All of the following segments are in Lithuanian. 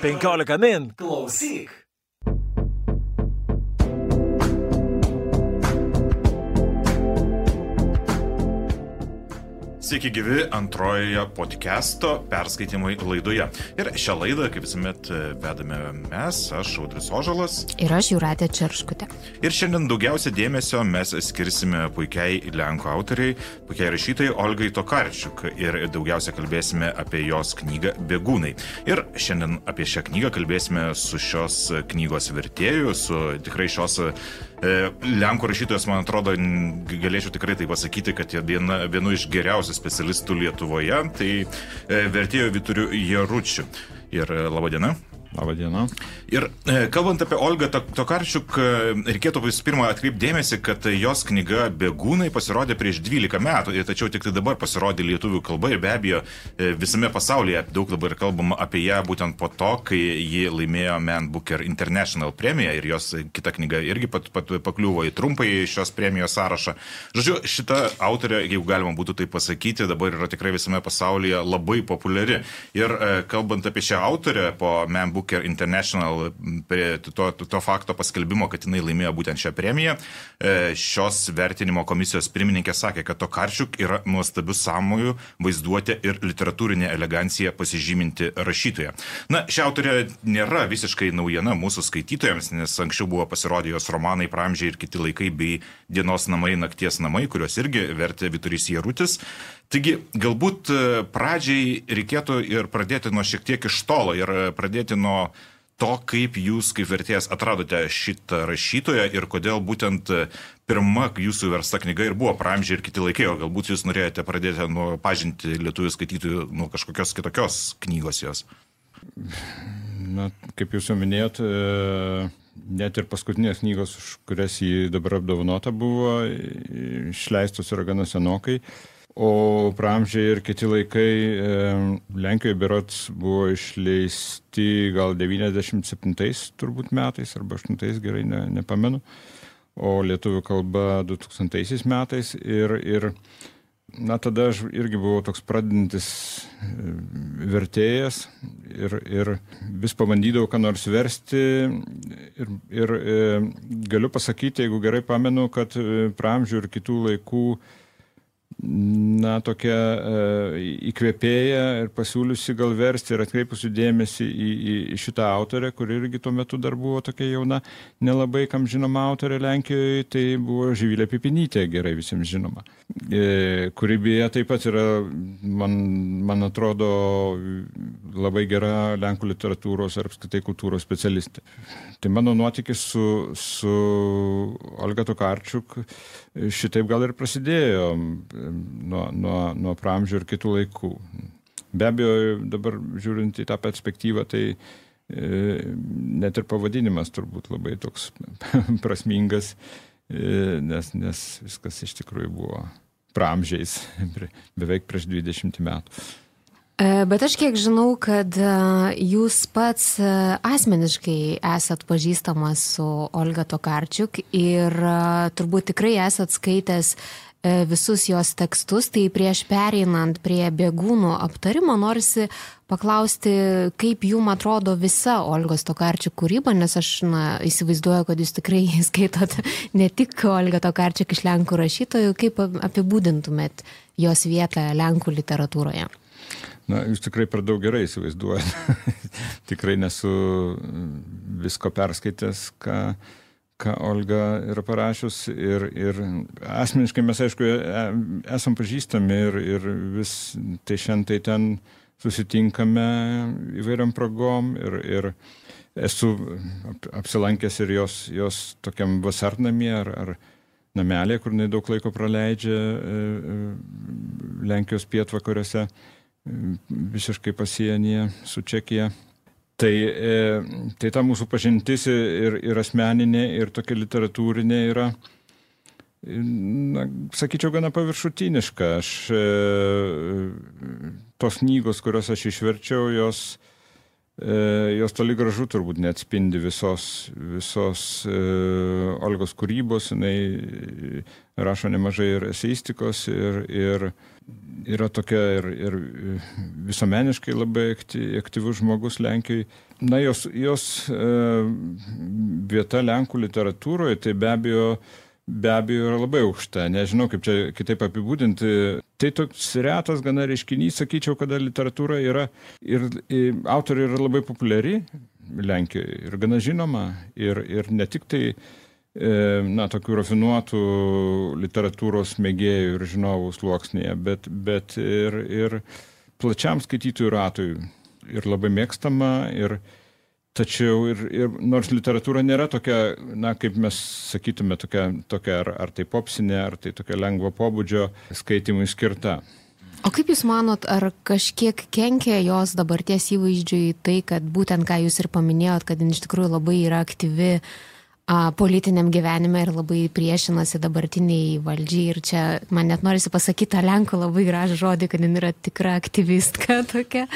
15 min. Klausyk. Sveiki gyvi antrojoje podcast'o perskaitimui laidoje. Ir šią laidą, kaip visuomet, vedame mes, aš Audris Ožalas. Ir aš Juratė Čerškutė. Ir šiandien daugiausia dėmesio mes skirsime puikiai Lenkų autoriai, puikiai rašytojai Olgai Tokarčiuk. Ir daugiausia kalbėsime apie jos knygą Begūnai. Ir šiandien apie šią knygą kalbėsime su šios knygos vertėju, su tikrai šios Lenkų rašytojas, man atrodo, galėčiau tikrai tai pasakyti, kad jie viena, vienu iš geriausių specialistų Lietuvoje, tai e, vertėjo Vituriu Jaručiu. Ir e, laba diena. Labadiena. Ir e, kalbant apie Olgą Tokarčiuk, e, reikėtų visų pirma atkreipdėmėsi, kad jos knyga Begūnai pasirodė prieš 12 metų, tačiau tik tai dabar pasirodė lietuvių kalba ir be abejo e, visame pasaulyje daug dabar kalbama apie ją būtent po to, kai ji laimėjo Man Booker International premiją ir jos kita knyga irgi pat, pat, pakliuvo į trumpai šios premijos sąrašą. Žodžiu, šita autorė, jeigu galima būtų tai pasakyti, dabar yra tikrai visame pasaulyje labai populiari. Ir kalbant apie šią autorę po Man Booker Booker International prie to, to fakto paskelbimo, kad jinai laimėjo būtent šią premiją, e, šios vertinimo komisijos pirmininkė sakė, kad Tokarčiuk yra nuostabių sąmojų, vaizduotė ir literatūrinė elegancija pasižyminti rašytoja. Na, ši autorė nėra visiškai naujiena mūsų skaitytojams, nes anksčiau buvo pasirodę jos romanai Pramžiai ir kiti laikai bei Dienos namai, nakties namai, kuriuos irgi vertė Vituris Jarutis. Taigi, galbūt e, pradžiai reikėtų ir pradėti nuo šiek tiek iš tolo ir e, pradėti nuo to, kaip jūs kaip vertėjas atradote šitą rašytoją ir kodėl būtent e, pirma jūsų versta knyga ir buvo Pramžiai ir kiti laikai, o galbūt jūs norėjote pradėti nuo pažinti lietuvių skaitytojų nuo kažkokios kitokios knygos jos. Na, kaip jūs jau minėjot, net ir paskutinės knygos, už kurias jį dabar apdovanota buvo, išleistos yra gana senokai. O pramžiai ir kiti laikai e, Lenkijoje berots buvo išleisti gal 97 turbūt metais arba 8 gerai ne, nepamenu, o lietuvių kalba 2000 metais ir, ir na tada aš irgi buvau toks pradedantis e, vertėjas ir, ir vis pabandydavau ką nors versti ir, ir e, galiu pasakyti, jeigu gerai pamenu, kad e, pramžių ir kitų laikų na, tokia e, įkvėpėja ir pasiūliusi gal versti ir atkreipusi dėmesį į, į, į šitą autorę, kuri irgi tuo metu dar buvo tokia jauna, nelabai kam žinoma autorė Lenkijoje, tai buvo Žyvilė Pipinytė, gerai visiems žinoma, e, kuri beje taip pat yra, man, man atrodo, labai gera Lenkų literatūros ar apskritai kultūros specialistė. Tai mano nuotykis su, su Olga Tokarčiuk šitaip gal ir prasidėjo nuo, nuo, nuo pramžių ir kitų laikų. Be abejo, dabar žiūrint į tą perspektyvą, tai e, net ir pavadinimas turbūt labai toks prasmingas, e, nes, nes viskas iš tikrųjų buvo pramžiais beveik prieš 20 metų. E, bet aš kiek žinau, kad e, jūs pats e, asmeniškai esat pažįstamas su Olga Tokarčiuk ir turbūt tikrai esat skaitęs visus jos tekstus, tai prieš pereinant prie bėgūnų aptarimo norisi paklausti, kaip jum atrodo visa Olgos Tokarčiuk kūryba, nes aš na, įsivaizduoju, kad jūs tikrai skaitot ne tik Olga Tokarčiuk iš Lenkų rašytojų, kaip apibūdintumėt jos vietą Lenkų literatūroje. Na, jūs tikrai per daug gerai įsivaizduojate. tikrai nesu visko perskaitęs, ką, ką Olga yra parašius. Ir, ir asmeniškai mes, aišku, e, esam pažįstami ir, ir vis tai šiandien tai ten susitinkame įvairiam progom. Ir, ir esu apsilankęs ir jos, jos tokiam vasarnamie ar, ar namelė, kur nedaug laiko praleidžia e, e, Lenkijos pietvakariuose visiškai pasienyje su Čekija. Tai, e, tai ta mūsų pažintis ir, ir asmeninė, ir tokia literatūrinė yra, na, sakyčiau, gana paviršutiniška. Aš e, tos knygos, kurias aš išverčiau, jos, e, jos toli gražu turbūt neatspindi visos, visos Olgos kūrybos, jinai rašo nemažai ir eseistikos, ir, ir yra tokia ir, ir visuomeniškai labai aktyvus žmogus Lenkijoje. Na, jos, jos e, vieta Lenkų literatūroje tai be abejo, be abejo yra labai aukšta. Nežinau, kaip čia kitaip apibūdinti. Tai toks retas gana reiškinys, sakyčiau, kada literatūra yra ir, ir autoriai yra labai populiari Lenkijoje ir gana žinoma. Ir, ir ne tik tai na, tokių rafinuotų literatūros mėgėjų ir žinovų sluoksnėje, bet, bet ir, ir plačiam skaitytojų ratui ir labai mėgstama. Ir, tačiau ir, ir nors literatūra nėra tokia, na, kaip mes sakytume, tokia, tokia ar, ar tai popsinė, ar tai tokia lengvo pobūdžio skaitimui skirta. O kaip Jūs manot, ar kažkiek kenkia jos dabarties įvaizdžiui tai, kad būtent ką Jūs ir paminėjot, kad jin iš tikrųjų labai yra aktyvi uh, politiniam gyvenime ir labai priešinasi dabartiniai valdžiai. Ir čia man net norisi pasakyti tą Lenkų labai gražų žodį, kad jin yra tikra aktyvistka tokia.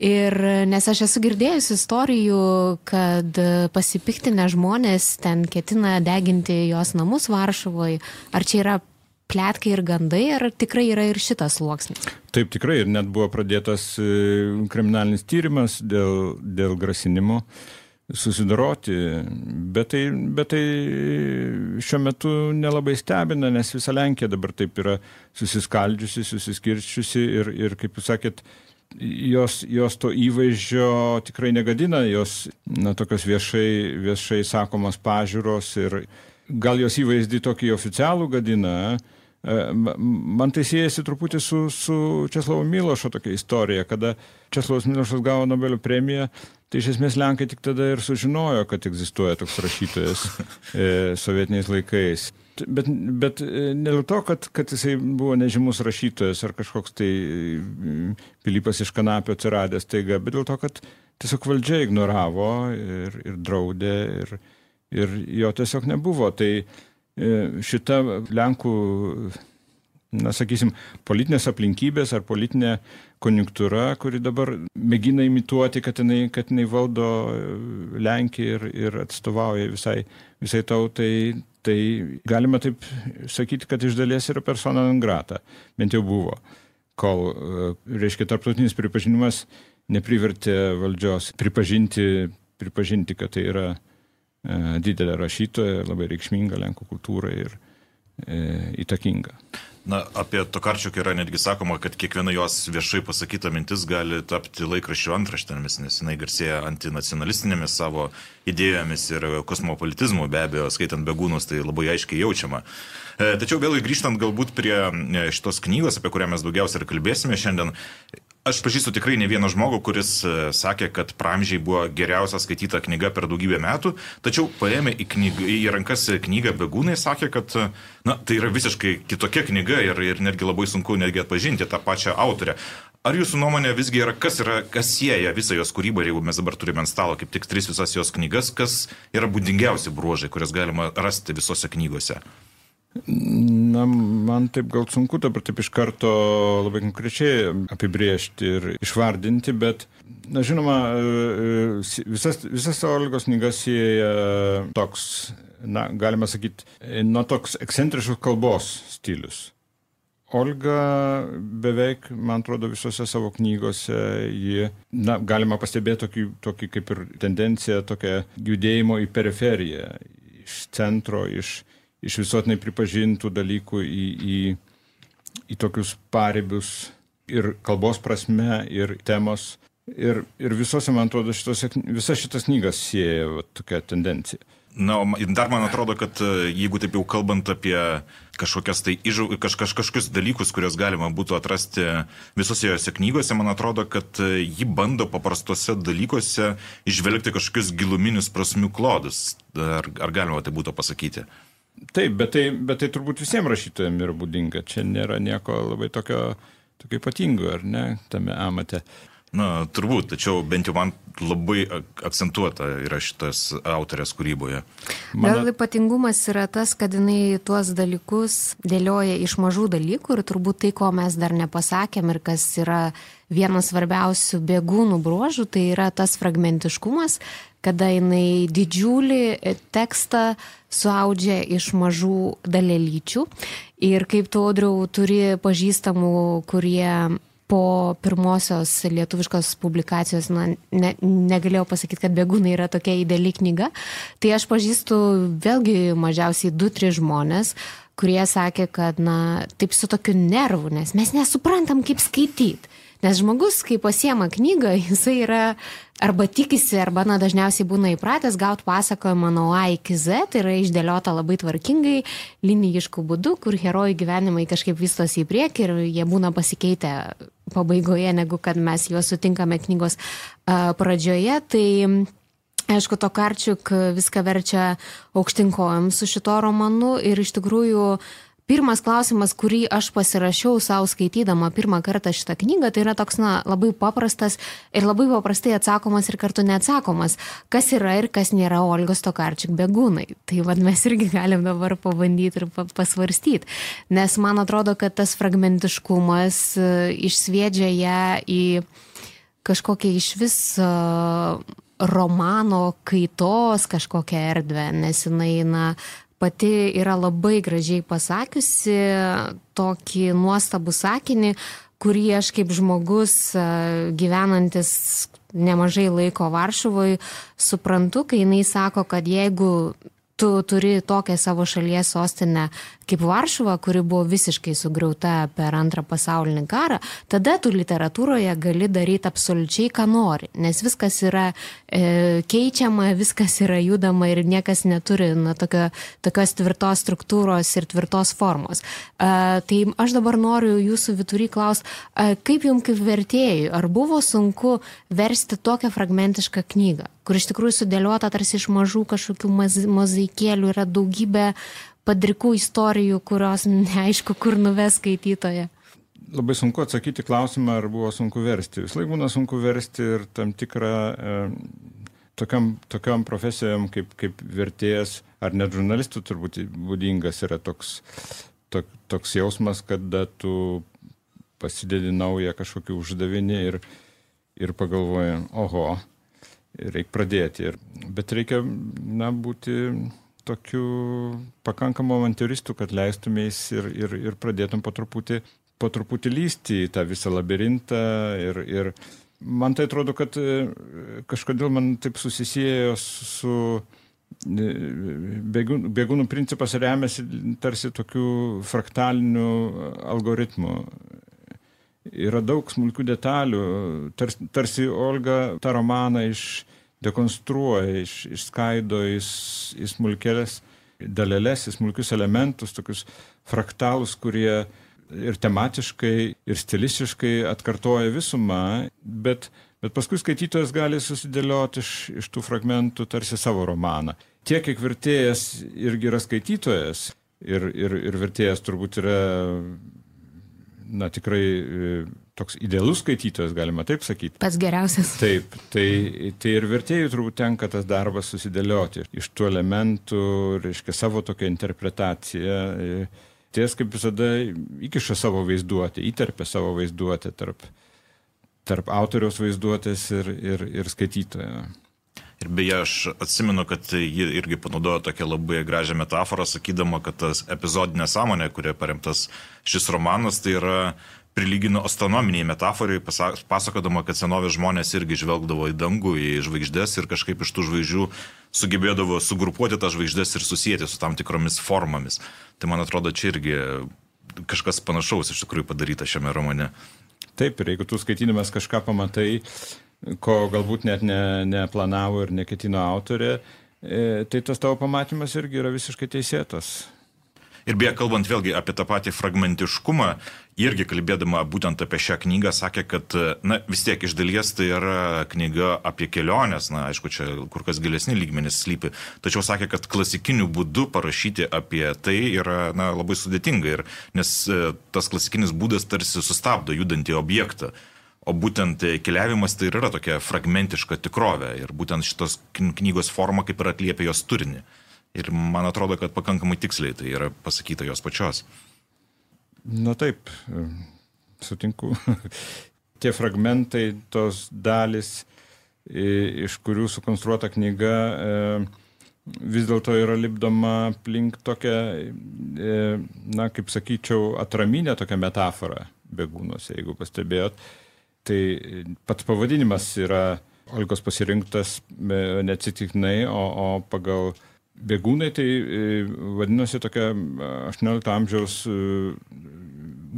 Ir nes aš esu girdėjus istorijų, kad pasipiktinę žmonės ten ketina deginti jos namus Varšuvoje. Ar čia yra plėtkai ir gandai, ar tikrai yra ir šitas sluoksnis? Taip, tikrai ir net buvo pradėtas e, kriminalinis tyrimas dėl, dėl grasinimo. Uh, susidoroti, bet tai, bet tai šiuo metu nelabai stebina, nes visa Lenkija dabar taip yra susiskaldžiusi, susiskirčiusi ir, ir kaip jūs sakėt, jos, jos to įvaizdžio tikrai negadina, jos na, tokios viešai, viešai sakomos pažiūros ir gal jos įvaizdį tokį oficialų gadina, Man tai siejasi truputį su, su Česlovo Milošo tokia istorija, kada Česlovas Milošas gavo Nobelio premiją, Tai iš esmės Lenkai tik tada ir sužinojo, kad egzistuoja toks rašytojas e, sovietiniais laikais. Bet, bet e, ne dėl to, kad, kad jisai buvo nežymus rašytojas ar kažkoks tai Pilypas iš kanapio atsiradęs taiga, bet dėl to, kad tiesiog valdžia ignoravo ir, ir draudė ir, ir jo tiesiog nebuvo. Tai e, šita Lenkų na, sakysim, politinės aplinkybės ar politinė konjunktūra, kuri dabar mėgina imituoti, kad jinai, kad jinai valdo Lenkiją ir, ir atstovauja visai, visai tautai, tai galima taip sakyti, kad iš dalies yra persona non grata, bent jau buvo, kol, reiškia, tarptautinis pripažinimas neprivertė valdžios pripažinti, pripažinti kad tai yra e, didelė rašytoja, labai reikšminga Lenkų kultūrai ir e, įtakinga. Na, apie Tokarčiuk yra netgi sakoma, kad kiekviena jos viešai pasakyta mintis gali tapti laikraščių antraštėmis, nes jinai garsėja antinacionalistinėmis savo idėjomis ir kosmopolitizmu, be abejo, skaitant begūnus, tai labai aiškiai jaučiama. E, tačiau vėl grįžtant galbūt prie e, šitos knygos, apie kurią mes daugiausiai ir kalbėsime šiandien, Aš pažįstu tikrai ne vieną žmogų, kuris e, sakė, kad Pramžiai buvo geriausia skaityta knyga per daugybę metų, tačiau paėmė į, knygą, į rankas knygą Begūnai, sakė, kad na, tai yra visiškai kitokia knyga ir, ir netgi labai sunku netgi atpažinti tą pačią autorę. Ar jūsų nuomonė visgi yra, kas, yra, kas sieja visą jos kūrybą, jeigu mes dabar turime ant stalo kaip tik tris visas jos knygas, kas yra būdingiausi bruožai, kurias galima rasti visose knygose? Na, man taip gal sunku dabar taip iš karto labai konkrečiai apibriežti ir išvardinti, bet, na, žinoma, visas, visas Olgos knygas sieja toks, na, galima sakyti, nuo toks ekscentriškos kalbos stilius. Olga beveik, man atrodo, visose savo knygose, ji, na, galima pastebėti tokį, tokį kaip ir tendenciją, tokią judėjimo į periferiją, iš centro, iš iš visuotinai pripažintų dalykų į, į, į tokius paribius ir kalbos prasme, ir temos. Ir, ir visose, man atrodo, šitose, visas šitas knygas sieja va, tokia tendencija. Na, dar man atrodo, kad e, jeigu taip jau kalbant apie kažkokias tai ižu, kaž, kaž, kažkokius dalykus, kuriuos galima būtų atrasti visose jose knygose, man atrodo, kad e, ji bando paprastuose dalykuose išvelgti kažkokius giluminius prasmių klodus. Ar, ar galima tai būtų pasakyti? Taip, bet tai, bet tai turbūt visiems rašytojams yra būdinga. Čia nėra nieko labai tokio, tokio ypatingo, ar ne, tame amate. Na, turbūt, tačiau bent jau man labai akcentuota yra šitas autorės kūryboje. Mano... Gal ypatingumas yra tas, kad jinai tuos dalykus dėlioja iš mažų dalykų ir turbūt tai, ko mes dar nepasakėm ir kas yra vienas svarbiausių bėgūnų bruožų, tai yra tas fragmentiškumas, kada jinai didžiulį tekstą suaudžia iš mažų dalelyčių. Ir kaip tu, Audriau, turi pažįstamų, kurie po pirmosios lietuviškos publikacijos, na, ne, negalėjau pasakyti, kad Begūnai yra tokia ideali knyga, tai aš pažįstu vėlgi mažiausiai 2-3 žmonės, kurie sakė, kad, na, taip su tokiu nervu, nes mes nesuprantam, kaip skaityti. Nes žmogus, kai pasiema knygą, jisai yra arba tikisi, arba na, dažniausiai būna įpratęs gauti pasakojimą nuo A iki Z, tai yra išdėliota labai tvarkingai, linijiškų būdų, kur herojų gyvenimai kažkaip vystosi į priekį ir jie būna pasikeitę pabaigoje, negu kad mes juos sutinkame knygos pradžioje. Tai Aišku, to Karčiuk viską verčia aukštinkojom su šito romanu ir iš tikrųjų uh, Pirmas klausimas, kurį aš pasirašiau savo skaitydama pirmą kartą šitą knygą, tai yra toks, na, labai paprastas ir labai paprastai atsakomas ir kartu neatsakomas, kas yra ir kas nėra Olgos Tokarčik begūnai. Tai vad mes irgi galim dabar pabandyti ir pasvarstyti, nes man atrodo, kad tas fragmentiškumas e, išsviedžia ją į kažkokią iš vis e, romano kaitos kažkokią erdvę, nes jinai, na, pati yra labai gražiai pasakiusi tokį nuostabų sakinį, kurį aš kaip žmogus gyvenantis nemažai laiko Varšuvoje suprantu, kai jinai sako, kad jeigu tu turi tokią savo šalies sostinę kaip Varšuva, kuri buvo visiškai sugriauta per antrą pasaulinį karą, tada tu literatūroje gali daryti absoliučiai, ką nori, nes viskas yra e, keičiama, viskas yra judama ir niekas neturi na, tokio, tokios tvirtos struktūros ir tvirtos formos. E, tai aš dabar noriu jūsų viturį klausti, e, kaip jums kaip vertėjui, ar buvo sunku versti tokią fragmentišką knygą, kur iš tikrųjų sudėliota tarsi iš mažų kažkokių mozaikėlių yra daugybė padrikų istorijų, kurios neaišku, kur nuves skaitytoje? Labai sunku atsakyti klausimą, ar buvo sunku versti. Vis laik būna sunku versti ir tam tikrą e, tokiam, tokiam profesijom kaip, kaip vertėjas ar net žurnalistų turbūt būdingas yra toks, tok, toks jausmas, kada tu pasidedi naują kažkokį uždavinį ir, ir pagalvoji, oho, reikia pradėti. Ir, bet reikia na, būti tokiu pakankamu avantūristu, kad leistumės ir, ir, ir pradėtum po truputį, po truputį lysti į tą visą labirintą. Ir, ir man tai atrodo, kad e, kažkodėl man taip susisėjo su e, bėgūnų, bėgūnų principas remiasi tarsi tokiu fraktaliniu algoritmu. Yra daug smulkių detalių, tarsi, tarsi Olga tą romaną iš dekonstruoja, iš, išskaido į, į smulkelės dalelės, į smulkius elementus, tokius fraktalus, kurie ir tematiškai, ir stilistiškai atkartoja visumą, bet, bet paskui skaitytojas gali susidėlioti iš, iš tų fragmentų tarsi savo romaną. Tiek, kiek vertėjas irgi yra skaitytojas, ir, ir, ir vertėjas turbūt yra na, tikrai e, toks idealus skaitytojas, galima taip sakyti. Pats geriausias. Taip, tai, tai ir vertėjui turbūt tenka tas darbas susidėlioti iš tų elementų, reiškia savo tokią interpretaciją. Ties kaip visada įkiša savo vaizduotę, įterpia savo vaizduotę tarp, tarp autoriaus vaizduotės ir, ir, ir skaitytojo. Ir beje, aš atsimenu, kad ji irgi panaudojo tokią labai gražią metaforą, sakydama, kad tas epizodinė sąmonė, kuria paremtas šis romanas, tai yra prilygino astronominiai metaforai, pasakodama, kad senovės žmonės irgi žvelgdavo į dangų, į žvaigždės ir kažkaip iš tų žvaigždžių sugebėdavo sugrupuoti tas žvaigždės ir susijęti su tam tikromis formomis. Tai man atrodo, čia irgi kažkas panašaus iš tikrųjų padaryta šiame romane. Taip, ir jeigu tu skaitydamas kažką pamatai, ko galbūt net ne, neplanavo ir neketino autorė, e, tai tas tavo pamatymas irgi yra visiškai teisėtas. Ir beje, kalbant vėlgi apie tą patį fragmentiškumą, irgi kalbėdama būtent apie šią knygą, sakė, kad, na, vis tiek iš dalies tai yra knyga apie keliones, na, aišku, čia kur kas gilesni lygmenys slypi, tačiau sakė, kad klasikiniu būdu parašyti apie tai yra, na, labai sudėtinga, ir, nes e, tas klasikinis būdas tarsi sustabdo judantį objektą. O būtent keliavimas tai yra tokia fragmentiška tikrovė ir būtent šitos knygos forma kaip ir atliepia jos turinį. Ir man atrodo, kad pakankamai tiksliai tai yra pasakyta jos pačios. Na taip, sutinku. tie fragmentai, tos dalis, iš kurių sukonstruota knyga, vis dėlto yra lipdoma aplink tokią, na, kaip sakyčiau, atraminę tokią metaforą begūnuose, jeigu pastebėjot. Tai pats pavadinimas yra Olgos pasirinktas neatsitiktinai, o, o pagal Begūnai tai vadinosi tokia 18 amžiaus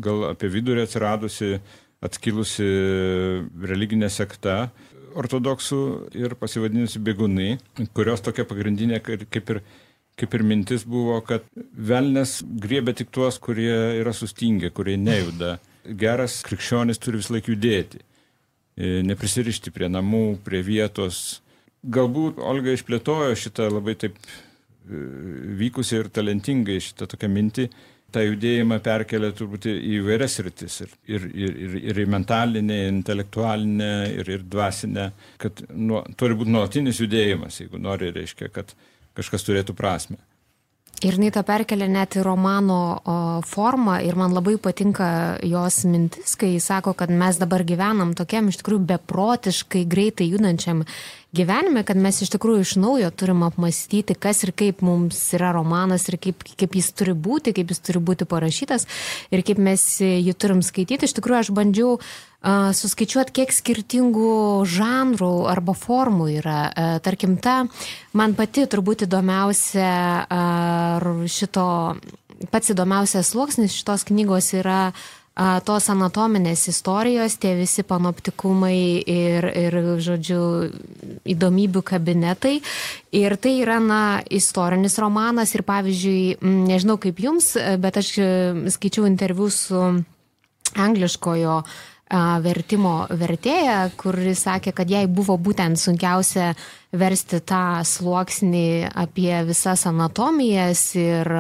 gal apie vidurį atsiradusi, atskilusi religinė sekta ortodoksų ir pasivadinusi Begūnai, kurios tokia pagrindinė kaip ir kaip ir mintis buvo, kad velnės griebė tik tuos, kurie yra sustingę, kurie nejuda. Geras krikščionis turi vis laik judėti, neprisirišti prie namų, prie vietos. Galbūt Olga išplėtojo šitą labai taip vykusiai ir talentingai šitą tokią mintį, tą judėjimą perkelia turbūt į vairias rytis ir, ir, ir, ir, ir į mentalinę, intelektualinę ir, ir dvasinę, kad nu, turi būti nuolatinis judėjimas, jeigu nori, reiškia, kad kažkas turėtų prasme. Ir jinai tą perkelia net į romano o, formą ir man labai patinka jos mintis, kai jis sako, kad mes dabar gyvenam tokiam iš tikrųjų beprotiškai greitai judančiam gyvenime, kad mes iš tikrųjų iš naujo turim apmastyti, kas ir kaip mums yra romanas ir kaip, kaip jis turi būti, kaip jis turi būti parašytas ir kaip mes jį turim skaityti. Iš tikrųjų aš bandžiau uh, suskaičiuoti, kiek skirtingų žanrų arba formų yra. Uh, tarkim, ta man pati turbūt įdomiausia uh, šito, pats įdomiausias sluoksnis šitos knygos yra tos anatominės istorijos, tie visi panoptikumai ir, ir, žodžiu, įdomybių kabinetai. Ir tai yra, na, istorinis romanas ir, pavyzdžiui, nežinau kaip jums, bet aš skaičiau interviu su angliškojo vertimo vertėja, kuris sakė, kad jai buvo būtent sunkiausia versti tą sluoksnį apie visas anatomijas ir,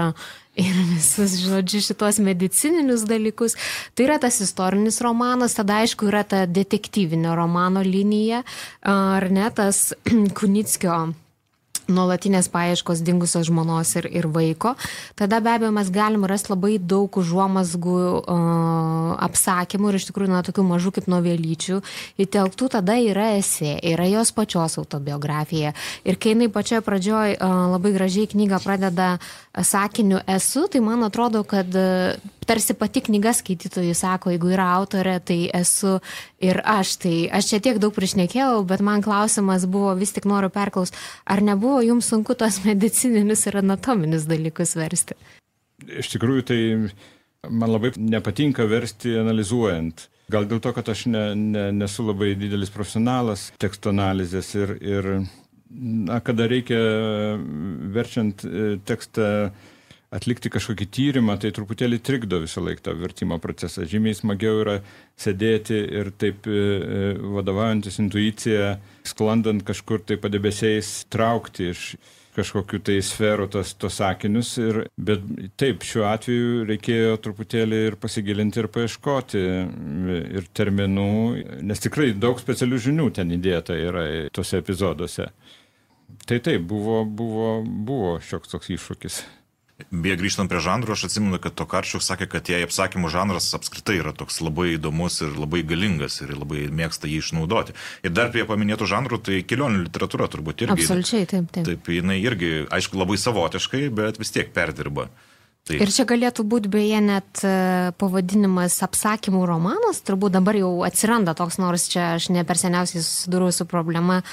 ir visus, žodžiu, šitos medicininius dalykus. Tai yra tas istorinis romanas, tada aišku yra ta detektyvinio romano linija, ar ne tas Kunickio nuolatinės paieškos dingusios žmonos ir, ir vaiko, tada be abejo mes galim rasti labai daug užuomasgų uh, apsakymų ir iš tikrųjų, na, tokių mažų kaip novelyčių. Įtelktų tada yra esė, yra jos pačios autobiografija. Ir kai jinai pačioje pradžioje uh, labai gražiai knygą pradeda sakiniu esu, tai man atrodo, kad uh, tarsi pati knyga skaitytojui sako, jeigu yra autorė, tai esu ir aš. Tai aš čia tiek daug priešnekėjau, bet man klausimas buvo, vis tik noriu perklausti, ar nebuvo jums sunku tos medicininius ir anatominius dalykus versti? Iš tikrųjų, tai man labai nepatinka versti analizuojant. Gal dėl to, kad aš ne, ne, nesu labai didelis profesionalas teksto analizės ir, ir na, kada reikia verčiant e, tekstą atlikti kažkokį tyrimą, tai truputėlį trikdo visą laiką tą vertimo procesą. Žymiai smagiau yra sėdėti ir taip e, e, vadovaujantis intuicija, sklandant kažkur tai padebesiais, traukti iš kažkokiu tai sferų tos, tos sakinius. Ir, bet taip, šiuo atveju reikėjo truputėlį ir pasigilinti ir paieškoti ir terminų, nes tikrai daug specialių žinių ten įdėta yra tose epizoduose. Tai taip, buvo, buvo, buvo šioks toks iššūkis. Beje, grįžtant prie žanrų, aš atsimenu, kad Tokarčiuk sakė, kad jai apsakymų žanras apskritai yra toks labai įdomus ir labai galingas ir labai mėgsta jį išnaudoti. Ir dar prie paminėtų žanrų, tai kelionių literatūra turbūt irgi. Absoliučiai, taip, taip. Taip, jinai irgi, aišku, labai savotiškai, bet vis tiek perdirba. Taip. Ir čia galėtų būti beje net e, pavadinimas apsakymų romanas, turbūt dabar jau atsiranda toks, nors čia aš ne per seniausiai susidūriau su problema,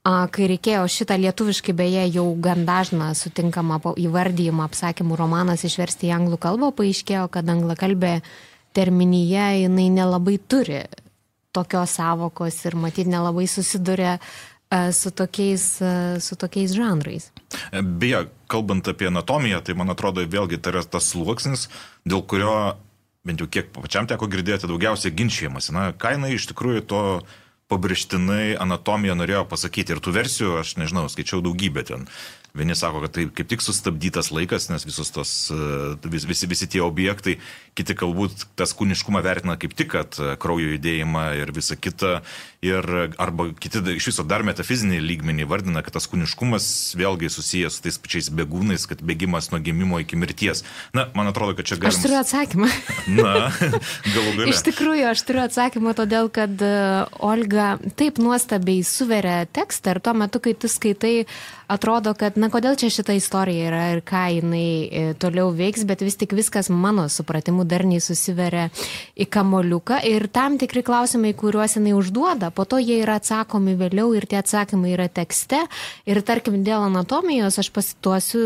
uh, Kai reikėjo šitą lietuviškai beje jau gan dažną sutinkamą įvardyjimą apsakymų romanas išversti į anglų kalbą, paaiškėjo, kad anglakalbė terminija jinai nelabai turi tokios savokos ir matyt nelabai susiduria su tokiais, su tokiais žanrais. Beje, kalbant apie anatomiją, tai man atrodo vėlgi tai yra tas sluoksnis, dėl kurio, bent jau kiek pačiam teko girdėti, daugiausiai ginčiamas. Na, kaina iš tikrųjų to pabrėžtinai anatomiją norėjo pasakyti. Ir tų versijų, aš nežinau, skaičiau daugybę ten. Vieni sako, kad tai kaip tik sustabdytas laikas, nes visus tos, vis, visi, visi tie objektai, kiti galbūt tas kūniškumą vertina kaip tik, kad kraujo judėjimą ir visa kita. Ir arba kiti iš viso dar metafizinį lygmenį vardina, kad tas kūniškumas vėlgi susijęs su tais pačiais begūnais, kad bėgimas nuo gimimo iki mirties. Na, man atrodo, kad čia galima. Aš turiu atsakymą. Na, galų galia. Iš tikrųjų, aš turiu atsakymą, todėl kad Olga taip nuostabiai suveria tekstą ir tuo metu, kai tu skaitai, atrodo, kad, na, kodėl čia šita istorija yra ir ką jinai e, toliau veiks, bet vis tik viskas mano supratimu darniai susiveria į kamoliuką ir tam tikri klausimai, kuriuos jinai užduoda, po to jie yra atsakomi vėliau ir tie atsakymai yra tekste. Ir tarkim, dėl anatomijos aš pasituosiu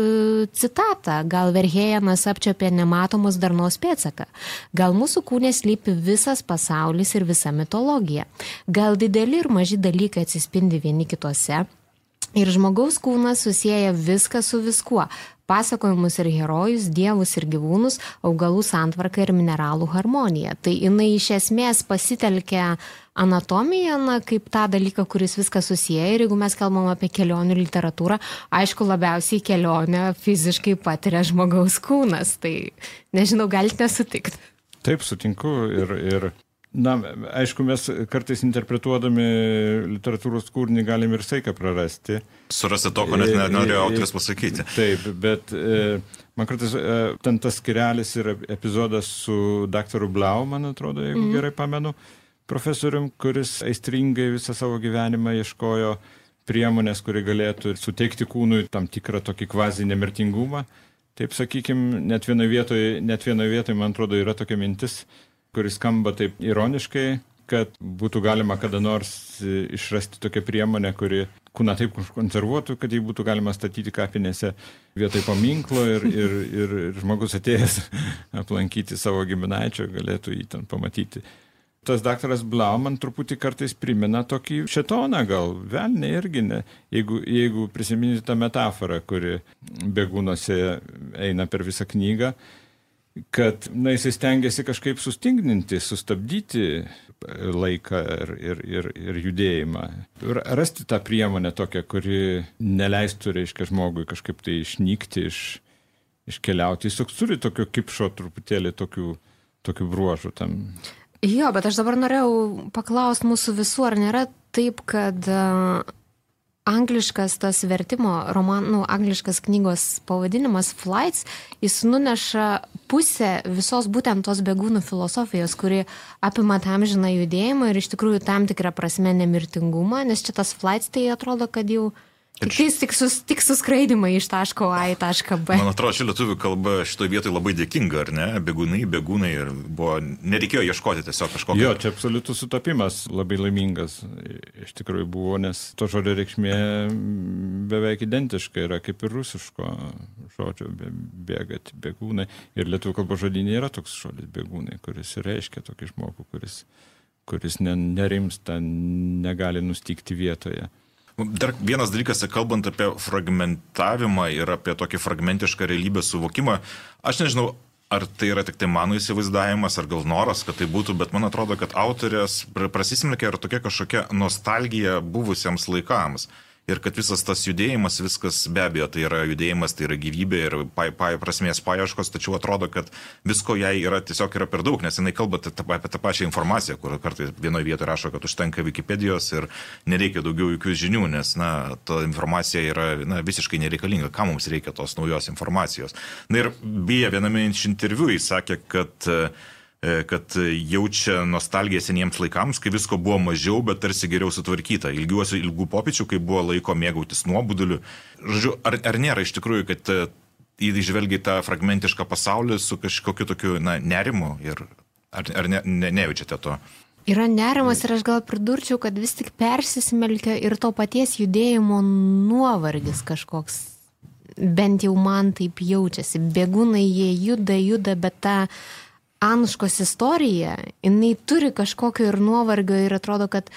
citatą. Gal Verhėjanas apčiopė nematomus darnos pėtsaką. Gal mūsų kūnės lypi visas pasaulis ir visa mitologija. Gal dideli ir maži dalykai atsispindi vieni kituose. Ir žmogaus kūnas susiję viską su viskuo pasakojimus ir herojus, dievus ir gyvūnus, augalų santvarką ir mineralų harmoniją. Tai jinai iš esmės pasitelkia anatomiją, na, kaip tą dalyką, kuris viską susiję. Ir jeigu mes kalbam apie kelionių literatūrą, aišku, labiausiai kelionę fiziškai patiria žmogaus kūnas. Tai nežinau, galite sutikti. Taip, sutinku. Ir, ir Na, aišku, mes kartais interpretuodami literatūros kūrinį galim ir saiką prarasti. Surasti to, ko net nenorėjo autoris pasakyti. Taip, bet e, man kartais e, ten tas skirelis yra epizodas su daktaru Blau, man atrodo, jeigu mm. gerai pamenu, profesorium, kuris aistringai visą savo gyvenimą ieškojo priemonės, kuri galėtų suteikti kūnui tam tikrą tokį kvazi nemirtingumą. Taip sakykime, net vienoje vietoje, net vienoje vietoje, man atrodo, yra tokia mintis, kuris skamba taip ironiškai, kad būtų galima kada nors išrasti tokią priemonę, kuri kūną taip konservuotų, kad jį būtų galima statyti kapinėse vietoj paminklo ir, ir, ir, ir žmogus atėjęs aplankyti savo giminaičio galėtų jį ten pamatyti. Tas daktaras Blau man truputį kartais primena tokį šetoną, gal velnė irgi, ne, jeigu, jeigu prisiminti tą metaforą, kuri begūnuose eina per visą knygą, kad na, jisai stengiasi kažkaip sustingninti, sustabdyti laiką ir, ir, ir, ir judėjimą. Rasti tą priemonę tokią, kuri neleistų, reiškia, žmogui kažkaip tai išnykti, iš, iškeliauti. Jis turi tokio kipšo truputėlį tokių, tokių bruožų tam. Jo, bet aš dabar norėjau paklausti mūsų visų, ar nėra taip, kad angliškas tas vertimo romanų, nu, angliškas knygos pavadinimas Flights, jis nuneša pusę visos būtent tos begūnų filosofijos, kuri apima tam žiną judėjimą ir iš tikrųjų tam tikrą prasme nemirtingumą, nes čia tas Flights tai atrodo, kad jau Tik, tik, sus, tik suskraidimai iš taško A į tašką B. Man atrodo, ši lietuvių kalba šitoje vietoje labai dėkinga, ar ne? Begūnai, begūnai ir buvo, nereikėjo ieškoti tiesiog kažkokio. Jo, čia absoliutus sutapimas labai laimingas iš tikrųjų buvo, nes to žodžio reikšmė beveik identiška yra kaip ir rusiško žodžio bėgati, begūnai. Ir lietuvių kalbos žodinė yra toks žodis begūnai, kuris reiškia tokį žmogų, kuris, kuris nerimsta, negali nustikti vietoje. Dar vienas dalykas, kalbant apie fragmentavimą ir apie tokį fragmentišką realybės suvokimą, aš nežinau, ar tai yra tik tai mano įsivaizdavimas, ar gal noras, kad tai būtų, bet man atrodo, kad autorės prasisimlikė ir tokia kažkokia nostalgija buvusiems laikams ir kad visas tas judėjimas, viskas be abejo, tai yra judėjimas, tai yra gyvybė ir pa, pa, prasmės paieškos, tačiau atrodo, kad visko jai yra tiesiog yra per daug, nes jinai kalba apie tą pačią informaciją, kur kartais vienoje vietoje rašo, kad užtenka Wikipedijos ir nereikia daugiau jokių žinių, nes, na, ta informacija yra na, visiškai nereikalinga, kam mums reikia tos naujos informacijos. Na ir beje, viename iš interviu jis sakė, kad uh, kad jaučia nostalgiją seniems laikams, kai visko buvo mažiau, bet tarsi geriau sutvarkyta. Ilgiuosi ilgų popičių, kai buvo laiko mėgautis nuoboduliu. Žodžiu, ar, ar nėra iš tikrųjų, kad įžvelgiai tą fragmentišką pasaulį su kažkokiu tokiu na, nerimu ir ar, ar ne, ne, nejaučiate to? Yra nerimas ir aš gal pridurčiau, kad vis tik persismelkia ir to paties judėjimo nuovargis kažkoks. Bent jau man taip jaučiasi. Bėgūnai jie juda, juda, bet ta... Ta Anuškos istorija, jinai turi kažkokio ir nuovargio ir atrodo, kad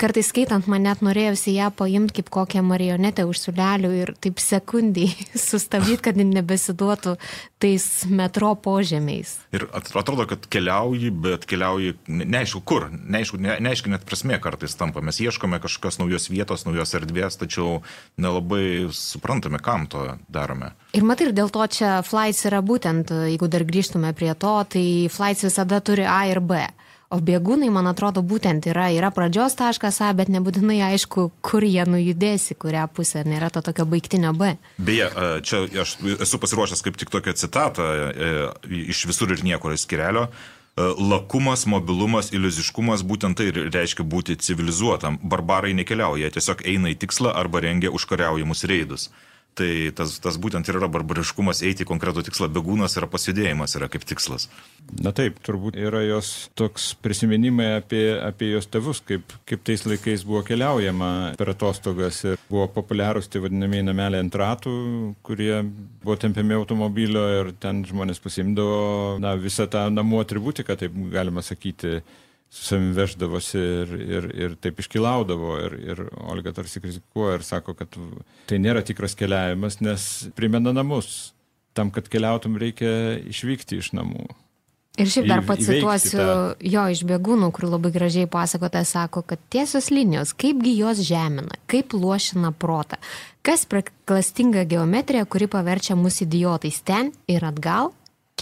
kartais skaitant man net norėjusi ją paimti kaip kokią marionetę už sulelių ir taip sekundį sustabdyti, kad nebesiduotų tais metro požemiais. Ir atrodo, kad keliauji, bet keliauji neaišku kur, neaišku, ne, neaišku net prasme kartais tampa. Mes ieškome kažkokios naujos vietos, naujos erdvės, tačiau nelabai suprantame, kam to darome. Ir matai, ir dėl to čia flights yra būtent, jeigu dar grįžtume prie to, tai flights visada turi A ir B. O bėgūnai, man atrodo, būtent yra, yra pradžios taškas A, bet nebūtinai aišku, kur jie nujudėsi, kurią pusę, nėra to tokio baigtinio B. Beje, čia aš esu pasiruošęs kaip tik tokią citatą iš visur ir niekur skirelio. Lakumas, mobilumas, iliuziškumas būtent tai reiškia būti civilizuotam. Barbarai nekeliauja, tiesiog eina į tikslą arba rengia užkariaujamus reidus. Tai tas, tas būtent ir yra barbariškumas eiti į konkretų tikslą, begūnas yra pasidėjimas, yra kaip tikslas. Na taip, turbūt yra jos toks prisiminimai apie, apie jos tėvus, kaip, kaip tais laikais buvo keliaujama per atostogas ir buvo populiarūs tie vadinamieji nameliai ant ratų, kurie buvo tempiami automobilio ir ten žmonės pasimdavo na, visą tą namų atributiką, taip galima sakyti su savimi veždavosi ir, ir, ir taip iškilaudavo. Ir, ir Olga tarsi kritikuoja ir sako, kad tai nėra tikras keliavimas, nes primena namus. Tam, kad keliautum, reikia išvykti iš namų. Ir šiaip dar pacituosiu jo iš bėgūnų, kur labai gražiai pasakotas sako, kad tiesios linijos, kaipgi jos žemina, kaip lošina protą, kas praklastinga geometrija, kuri paverčia mus idiotais ten ir atgal,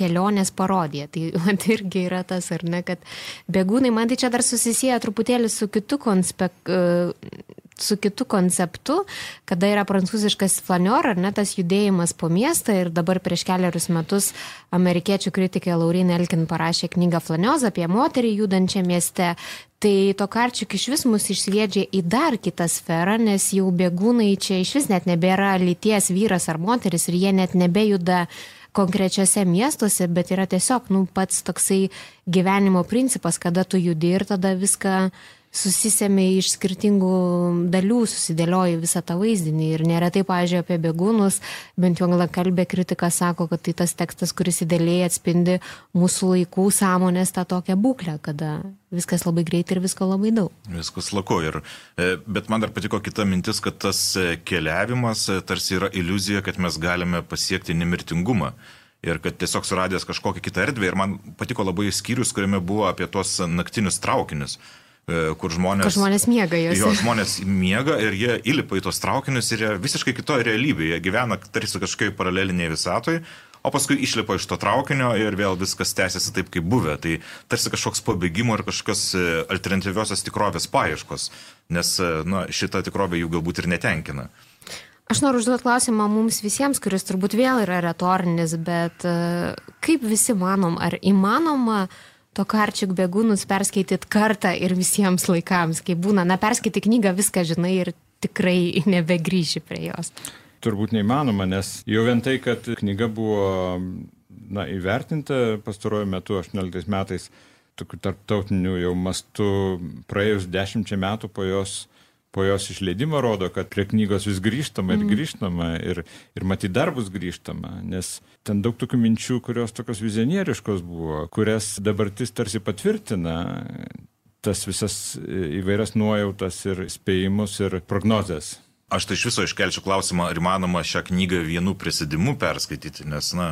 kelionės parodija. Tai man irgi yra tas, ar ne, kad bėgūnai, man tai čia dar susisieja truputėlį su kitu, konspek, e, su kitu konceptu, kada yra prancūziškas flanior, ar ne tas judėjimas po miestą ir dabar prieš keliarius metus amerikiečių kritikė Laurin Elkin parašė knygą Flanios apie moterį judančią mieste. Tai Tokarčiuk iš vis mus išsviedžia į dar kitą sferą, nes jau bėgūnai čia iš vis net nebėra lyties vyras ar moteris ir jie net nebejuda uh, konkrečiose miestuose, bet yra tiesiog, nu, pats toksai gyvenimo principas, kada tu judi ir tada viską susisėmė iš skirtingų dalių, susidėlioja visą tą vaizdinį. Ir neretai, pažiūrėjau, apie bėgūnus, bent jau anglakalbė kritika sako, kad tai tas tekstas, kuris įdėliai atspindi mūsų laikų sąmonės tą tokią būklę, kada viskas labai greitai ir visko labai daug. Viskas laku. Ir, e, bet man dar patiko kita mintis, kad tas e, keliavimas e, tarsi yra iliuzija, kad mes galime pasiekti nemirtingumą ir kad tiesiog suradęs kažkokią kitą erdvę. Ir man patiko labai skyrius, kuriame buvo apie tuos naktinius traukinius. E, kur žmonės, kur žmonės miega jos. Jo, žmonės miega ir jie įlipa į tos traukinius ir jie visiškai kitoje realybėje, jie gyvena tarsi kažkokiai paralelinėje visatoje, o paskui išlipa iš to traukinio ir vėl viskas tęsiasi taip, kaip buvę. Tai tarsi kažkoks pabėgimo ir kažkokios e, alternatyviosios tikrovės paieškos, nes e, na, šita tikrovė jų galbūt ir netenkina. Aš noriu užduoti klausimą mums visiems, kuris turbūt vėl yra retorinis, bet kaip visi manom, ar įmanoma uh, Tokarčiuk bėgūnus perskaityt kartą ir visiems laikams, kai būna, na, perskaityti knygą, viską žinai ir tikrai nebegrįši prie jos. Turbūt neįmanoma, nes jau vien tai, kad knyga buvo na, įvertinta pastaruoju metu, 18 metais, tokiu tarptautiniu jau mastu, praėjus dešimčia metų po jos po jos išleidimo rodo, kad prie knygos vis grįžtama ir mhm. grįžtama ir, ir matyt dar bus grįžtama, nes ten daug tokių minčių, kurios tokios vizionieriškos buvo, kurias dabartis tarsi patvirtina tas visas įvairias nuojautas ir spėjimus ir prognozes. Aš tai iš viso iškelčiau klausimą, ar įmanoma šią knygą vienu prisidimu perskaityti, nes, na,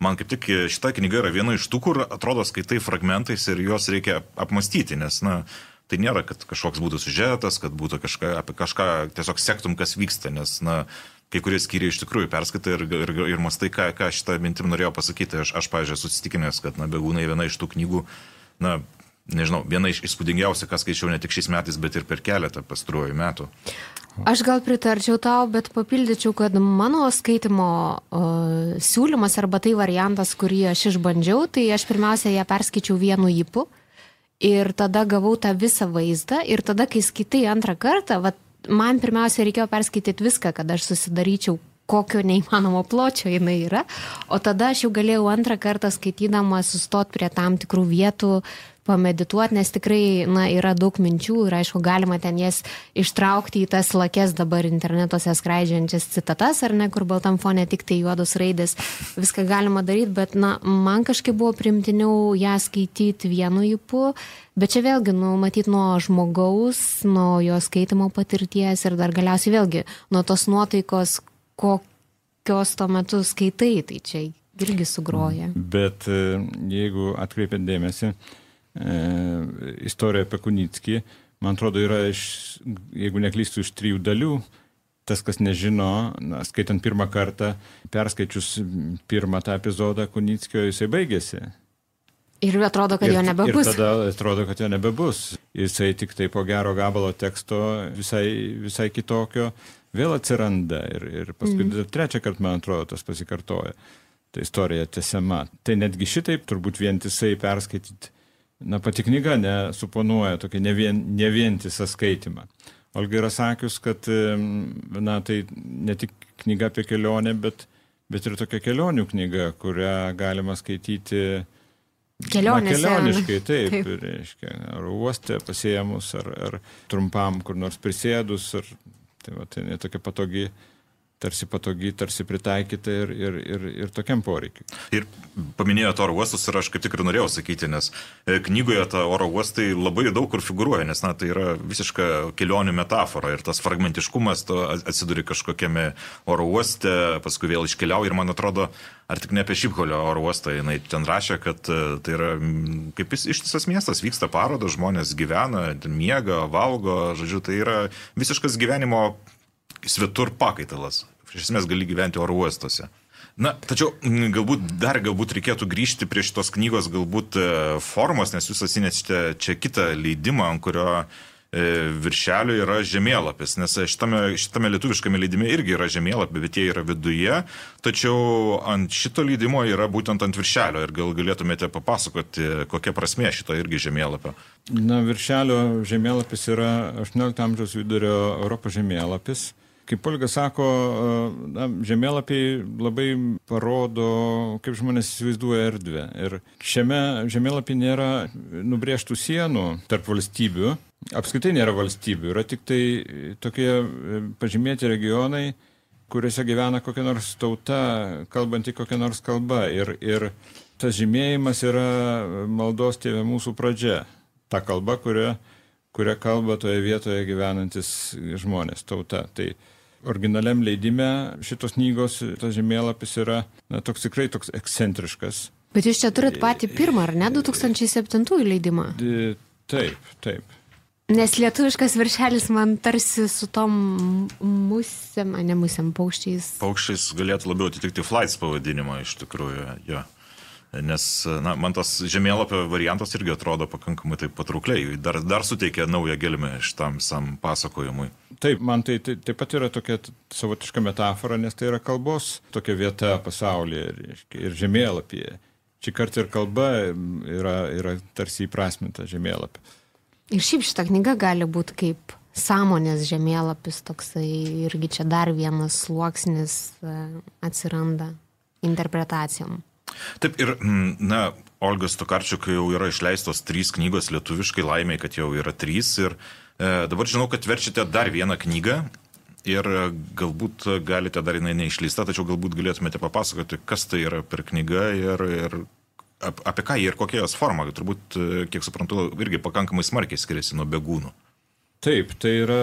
man kaip tik šita knyga yra viena iš tų, kur atrodo skaitai fragmentais ir juos reikia apmastyti, nes, na, tai nėra, kad kažkoks būtų sužetas, kad būtų kažką, apie kažką tiesiog sektum, kas vyksta, nes, na, kai kurie skyriai iš tikrųjų perskaitai ir, ir, ir mastai, ką, ką šitą mintim norėjau pasakyti. Aš, aš pažiūrėjau, susitikinęs, kad, na, begūnai viena iš tų knygų, na, nežinau, viena iš įspūdingiausių, ką skaičiau ne tik šiais metais, bet ir per keletą pastaruoju metų. Aš gal pritarčiau tau, bet papildyčiau, kad mano skaitimo uh, siūlymas arba tai variantas, kurį aš išbandžiau, tai aš pirmiausia ją perskaičiau vienu įpu. Uh, Ir tada gavau tą visą vaizdą ir tada, kai skaitai antrą kartą, vat, man pirmiausia reikėjo perskaityti viską, kad aš susidaryčiau, kokio neįmanomo pločio jinai yra, o tada aš jau galėjau antrą kartą skaitydama sustot prie tam tikrų vietų, pamedituoti, nes tikrai na, yra daug minčių ir aišku, galima ten jas ištraukti į tas lakes dabar internetuose skraidžiančias citatas, ar ne, kur baltam fone tik tai juodos raidės, viską galima daryti, bet na, man kažkaip buvo primtiniau ją skaityti vienu įpu, bet čia vėlgi, nu, matyti nuo žmogaus, nuo jo skaitimo patirties ir dar galiausiai vėlgi nuo tos nuotaikos, kokios tuo metu skaitai, tai čia irgi sugroja. Bet e, jeigu atkreipiat dėmesį, e, istorija apie Kunickį, man atrodo, yra iš, jeigu neklystu, iš trijų dalių. Tas, kas nežino, na, skaitant pirmą kartą, perskaičius pirmą tą epizodą Kunickio, jisai baigėsi. Ir atrodo, kad ir, jo nebebus. Ir tada atrodo, kad jo nebebus. Jisai tik tai po gero gabalo teksto visai, visai kitokio vėl atsiranda. Ir, ir paskui mm. trečią kartą, man atrodo, tas pasikartoja ta istorija tęsiama. Tai netgi šitaip turbūt vientisai perskaityti, na pati knyga nesuponuoja tokį ne, vien, ne skaitimą. Olga yra sakius, kad na, tai ne tik knyga apie kelionę, bet, bet ir tokia kelionių knyga, kurią galima skaityti Kelionėse. Na, kelioniškai, taip, taip. reiškia, ar uoste pasiemus, ar, ar trumpam kur nors prisėdus, ar tai, va, tai netokia patogi tarsi patogi, tarsi pritaikyta ir, ir, ir, ir tokiam poreikiu. Ir paminėjote oro uostus ir aš kaip tik ir norėjau sakyti, nes e, knygoje ta oro uostai labai daug kur figuruoja, nes na, tai yra visiška kelionių metafora ir tas fragmentiškumas atsiduri kažkokiame oro uoste, paskui vėl iškeliauja ir man atrodo, ar tik ne apie Šipholio oro uostą, jinai ten rašė, kad e, tai yra kaip ištisas miestas, vyksta parodos, žmonės gyvena, miega, valgo, žodžiu, tai yra visiškas gyvenimo svetur pakaitalas. Iš esmės gali gyventi oro uostuose. Na, tačiau galbūt dar galbūt reikėtų grįžti prie šitos knygos galbūt e, formos, nes jūs atsinešite čia kitą leidimą, ant kurio e, viršelio yra žemėlapis, nes šitame, šitame lietuviškame leidime irgi yra žemėlapį, bet jie yra viduje, tačiau ant šito leidimo yra būtent ant viršelio ir gal galėtumėte papasakoti, kokia prasme šito irgi žemėlapio. Na, viršelio žemėlapis yra 18 amžiaus vidurio Europos žemėlapis kaip Olga sako, na, žemėlapiai labai parodo, kaip žmonės įsivaizduoja erdvę. Ir šiame žemėlapį nėra nubrėžtų sienų tarp valstybių. Apskritai nėra valstybių, yra tik tai tokie e, pažymėti regionai, kuriuose gyvena kokia nors tauta, kalbanti kokią nors kalbą. Ir, ir tas žymėjimas yra maldos tėvė mūsų pradžia. Ta kalba, kuria, kuria kalba toje vietoje gyvenantis žmonės, tauta. Tai originaliam leidime šitos knygos, tas žemėlapis yra na, toks tikrai toks ekscentriškas. Bet jūs čia turit patį pirmą, ar ne, 2007 leidimą? Taip, taip. Nes lietuviškas viršelis man tarsi su tom musėm, ne musėm, paukščiais. Paukščiais galėtų labiau atitikti flights pavadinimą iš tikrųjų, jo. Nes na, man tas žemėlapio variantas irgi atrodo pakankamai taip patraukliai, dar, dar suteikia naują gelmę šitam visam pasakojimui. Taip, man tai, tai taip pat yra tokia savotiška metafora, nes tai yra kalbos tokia vieta pasaulyje ir, ir žemėlapyje. Šį kartą ir kalba yra, yra tarsi įprasminta žemėlapė. Ir šiaip šitą knygą gali būti kaip sąmonės žemėlapis, toksai irgi čia dar vienas sluoksnis e, atsiranda interpretacijom. Taip ir, mm, na, Olgas Tokarčiuk jau yra išleistos trys knygos lietuviškai, laimiai, kad jau yra trys. Ir e, dabar žinau, kad verčiate dar vieną knygą. Ir galbūt galite dar jinai neišleista, tačiau galbūt galėtumėte papasakoti, kas tai yra per knyga ir, ir apie ką jie ir kokia jos forma. Turbūt, e, kiek suprantu, irgi pakankamai smarkiai skiriasi nuo begūnų. Taip, tai yra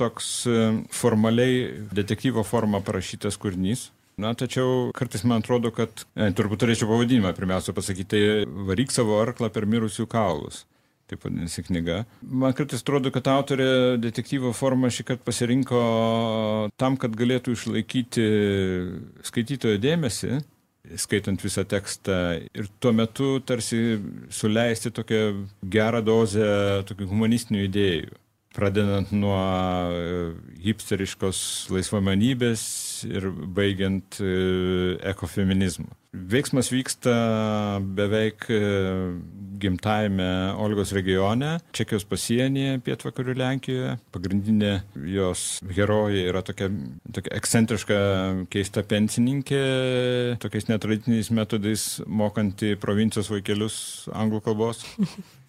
toks e, formaliai detektyvo forma parašytas kūrinys. Na, tačiau kartais man atrodo, kad, e, turbūt turėčiau pavadinimą pirmiausia pasakyti, tai varyk savo arklą per mirusių kaulus. Taip vadinasi knyga. Man kartais atrodo, kad autorė detektyvo formą šį kartą pasirinko tam, kad galėtų išlaikyti skaitytojo dėmesį, skaitant visą tekstą ir tuo metu tarsi suleisti tokią gerą dozę tokių humanistinių idėjų pradedant nuo e, hipsteriškos laisvamanybės ir baigiant e, ekofeminizmu. Veiksmas vyksta beveik gimtajame Olgos regione, Čekijos pasienyje, pietvakarių Lenkijoje. Pagrindinė jos herojė yra tokia, tokia ekscentriška, keista pensininkė, tokiais netradiciniais metodais mokanti provincijos vaikelius anglų kalbos.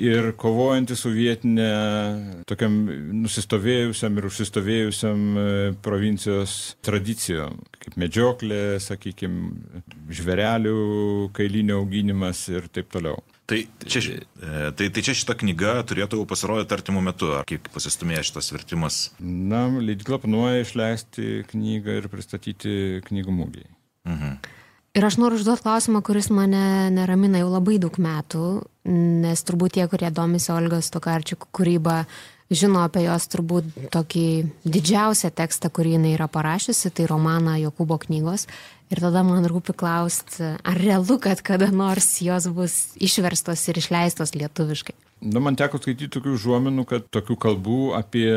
ir kovojanti su vietinė tokiam nusistovėjusiam ir užsistovėjusiam e, provincijos tradicijom, kaip medžioklė, sakykime, žverelių, kailinio auginimas ir taip toliau. Tai čia, e, tai, tai čia šita knyga turėtų pasirodyti artimų metų, ar kaip pasistumėjo šitas vertimas? Na, leidikla planuoja išleisti knygą ir pristatyti knygų mūgiai. Mhm. Ir aš noriu užduoti klausimą, kuris mane neramina jau labai daug metų, nes turbūt tie, kurie domisi Olgos Tokarčiuk kūrybą, žino apie jos turbūt tokį didžiausią tekstą, kurį jinai yra parašiusi, tai romaną Jokūbo knygos. Ir tada man rūpi klausti, ar realu, kad kada nors jos bus išverstos ir išleistos lietuviškai. Nu, man teko skaityti tokių žuomenų, kad tokių kalbų apie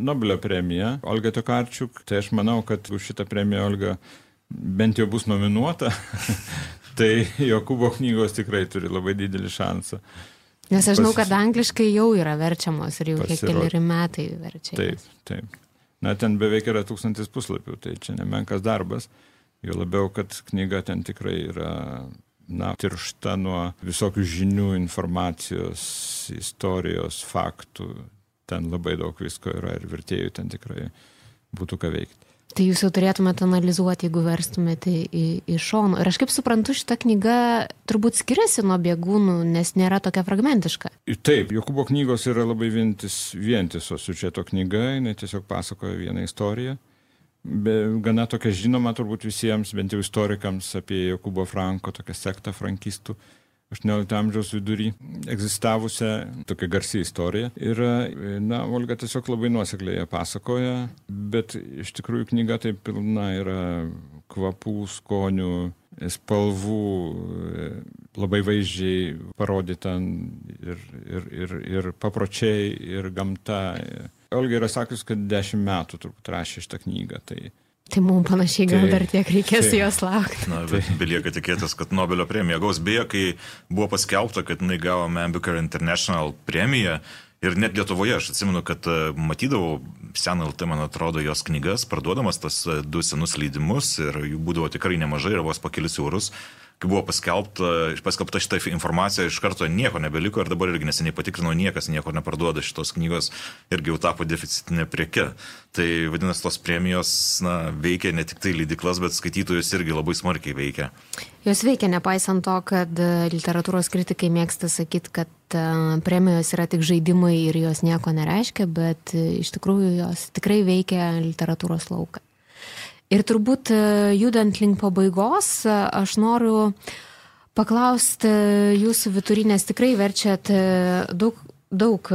Nobelio premiją Olga Tokarčiuk, tai aš manau, kad už šitą premiją Olga bent jau bus nominuota, tai Jokūbo knygos tikrai turi labai didelį šansą. Nes aš žinau, kad angliškai jau yra verčiamos ir jau kiek keliari metai verčiamos. Taip, taip. Na, ten beveik yra tūkstantis puslapių, tai čia nemenkas darbas. Jo labiau, kad knyga ten tikrai yra, na, tiršta nuo visokių žinių, informacijos, istorijos, faktų. Ten labai daug visko yra ir vertėjų ten tikrai būtų ką veikti. Tai jūs jau turėtumėte analizuoti, jeigu verstumėte į, į šoną. Ir aš kaip suprantu, šita knyga turbūt skiriasi nuo bėgūnų, nes nėra tokia fragmentiška. Taip, Jokūbo knygos yra labai vientis, vientisos siužeto knyga, jinai tiesiog pasakoja vieną istoriją. Be, gana tokia žinoma turbūt visiems, bent jau istorikams, apie Jokūbo Franko, tokią sektą frankistų. 18 amžiaus vidury egzistavusią tokią garsią istoriją. Ir, na, Olga tiesiog labai nuosekliai ją pasakoja, bet iš tikrųjų knyga tai pilna yra kvapų, skonių, spalvų, labai vaizdžiai parodyta ir, ir, ir, ir papročiai, ir gamta. Olga yra sakius, kad dešimt metų turbūt rašė šitą knygą. Tai Tai mums panašiai gal tai, dar tiek reikės tai, jos laukti. Na, bet belieka tikėtis, kad Nobelio premija gaus. Beje, kai buvo paskelbta, kad jinai gavo Man Booker International premiją, Ir net Lietuvoje aš atsimenu, kad e, matydavau seną LT, man atrodo, jos knygas, parduodamas tas e, du senus leidimus ir jų būdavo tikrai nemažai ir vos po kelis eurus kai buvo paskelbta, paskelbta šitą informaciją, iš karto nieko nebeliko ir dabar irgi neseniai patikrinau, niekas nieko neparduoda šitos knygos irgi jau tapo deficitinė prieke. Tai vadinasi, tos premijos na, veikia ne tik tai leidiklas, bet skaitytojus irgi labai smarkiai veikia. Jos veikia nepaisant to, kad e, literatūros kritikai mėgsta sakyti, kad e, premijos yra tik žaidimai ir jos nieko nereiškia, bet e, iš tikrųjų jos tikrai veikia literatūros lauką. Ir turbūt e, judant link pabaigos, e, aš noriu paklausti jūsų viturinės tikrai verčiat e, daug daug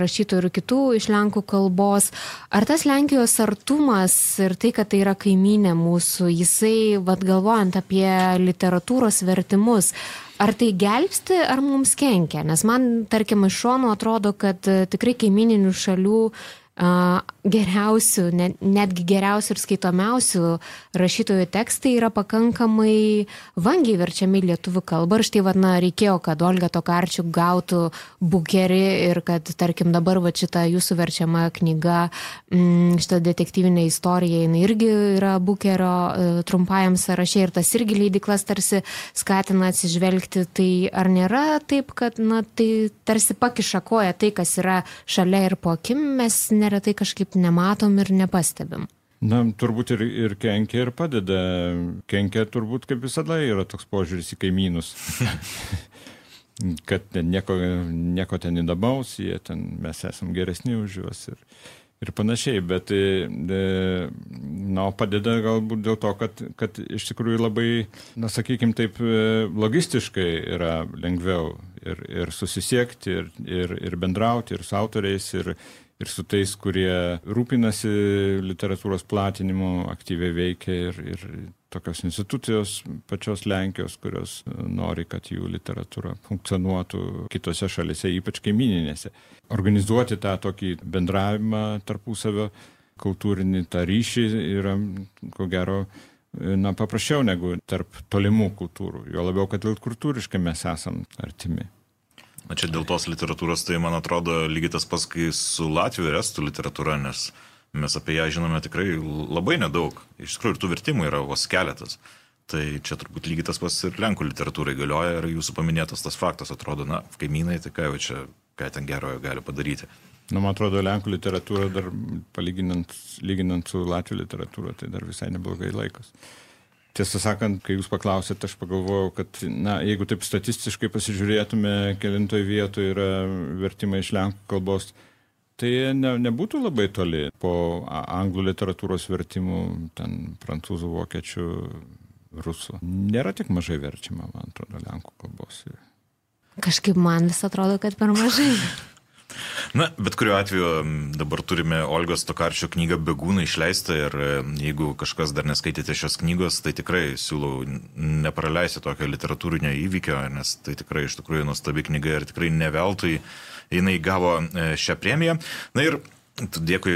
rašytojų ir kitų iš lenkų kalbos. Ar tas Lenkijos artumas ir tai, kad tai yra kaiminė mūsų, jisai, vad galvojant apie literatūros vertimus, ar tai gelbsti, ar mums kenkia? Nes man, tarkim, iš šono atrodo, kad tikrai kaimininių šalių geriausių, net, netgi geriausių ir skaitomiausių rašytojų tekstai yra pakankamai vangiai verčiami lietuvių kalbą. Ir štai, vadina, reikėjo, kad Olga Tokarčiuk gautų bukerį ir kad, tarkim, dabar va šita jūsų verčiama knyga, mm, šita detektyvinė istorija, jinai irgi yra bukerio e, trumpajam sąraše ir tas irgi leidiklas tarsi skatina atsižvelgti. Tai ar nėra taip, kad, na, tai tarsi pakiša koją tai, kas yra šalia ir po akim, mes neretai kažkaip nematom ir nepastebim. Na, turbūt ir, ir kenkia, ir padeda. Kenkia turbūt kaip visada yra toks požiūris į kaimynus. kad nieko, nieko ten įdomaus, jie ten, mes esam geresni už juos ir, ir panašiai, bet e, na, padeda galbūt dėl to, kad, kad iš tikrųjų labai, na, sakykime taip, e, logistiškai yra lengviau ir, ir susisiekti, ir, ir, ir bendrauti, ir su autoriais, ir, ir su tais, kurie rūpinasi literatūros platinimu, aktyviai veikia ir, ir tokios institucijos pačios Lenkijos, kurios nori, kad jų literatūra funkcionuotų kitose šalise, ypač kaimininėse. Organizuoti tą tokį bendravimą tarpusavio, kultūrinį tą ryšį yra, ko gero, na, paprasčiau negu tarp tolimų kultūrų. Jo labiau, kad kultūriškai mes esam artimi. Na čia dėl tos literatūros, tai man atrodo lygiai tas pats, kai su Latvijų ir Estų literatūra, nes mes apie ją žinome tikrai labai nedaug. Iš tikrųjų, ir tų vertimų yra vos keletas. Tai čia turbūt lygiai tas pats ir Lenkų literatūrai galioja ir jūsų paminėtas tas faktas atrodo, na, kaimynai, tai ką jau čia, ką ten gerojo gali padaryti. Na, man atrodo, Lenkų literatūra dar palyginant lyginant su Latvijų literatūra, tai dar visai neblogai laikas. Tiesą sakant, kai jūs paklausėte, aš pagalvojau, kad, na, jeigu taip statistiškai pasižiūrėtume, kilintoj vietoje yra vertimai iš Lenkų kalbos, tai ne, nebūtų labai toli po anglų literatūros vertimų, ten prancūzų, vokiečių, rusų. Nėra tik mažai verčiama, man atrodo, lenkų kalbos. Kažkaip man vis atrodo, kad per mažai. Na, bet kuriuo atveju dabar turime Olgos Tokarčio knygą Begūną išleistą ir jeigu kažkas dar neskaitėte šios knygos, tai tikrai siūlau nepraleisti tokio literatūrinio įvykio, nes tai tikrai iš tikrųjų nuostabi knyga ir tikrai neveltui jinai gavo e, šią premiją. Na ir Dėkui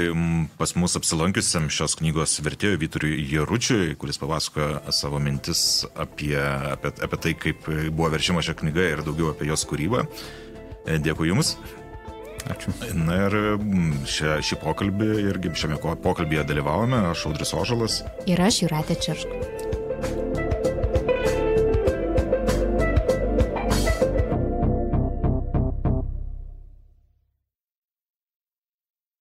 pas mus apsilankiusiam šios knygos vertėjui Vyturiui Jaručiui, kuris papasakojo savo mintis apie, apie, apie tai, kaip buvo verčiama šią knygą ir daugiau apie jos kūrybą. E, dėkui Jums. Ačiū. Na ir mm, šią, šį pokalbį irgi šiame pokalbėje dalyvavome, aš Audris Ožalas. Ir aš Juratė Čiršk.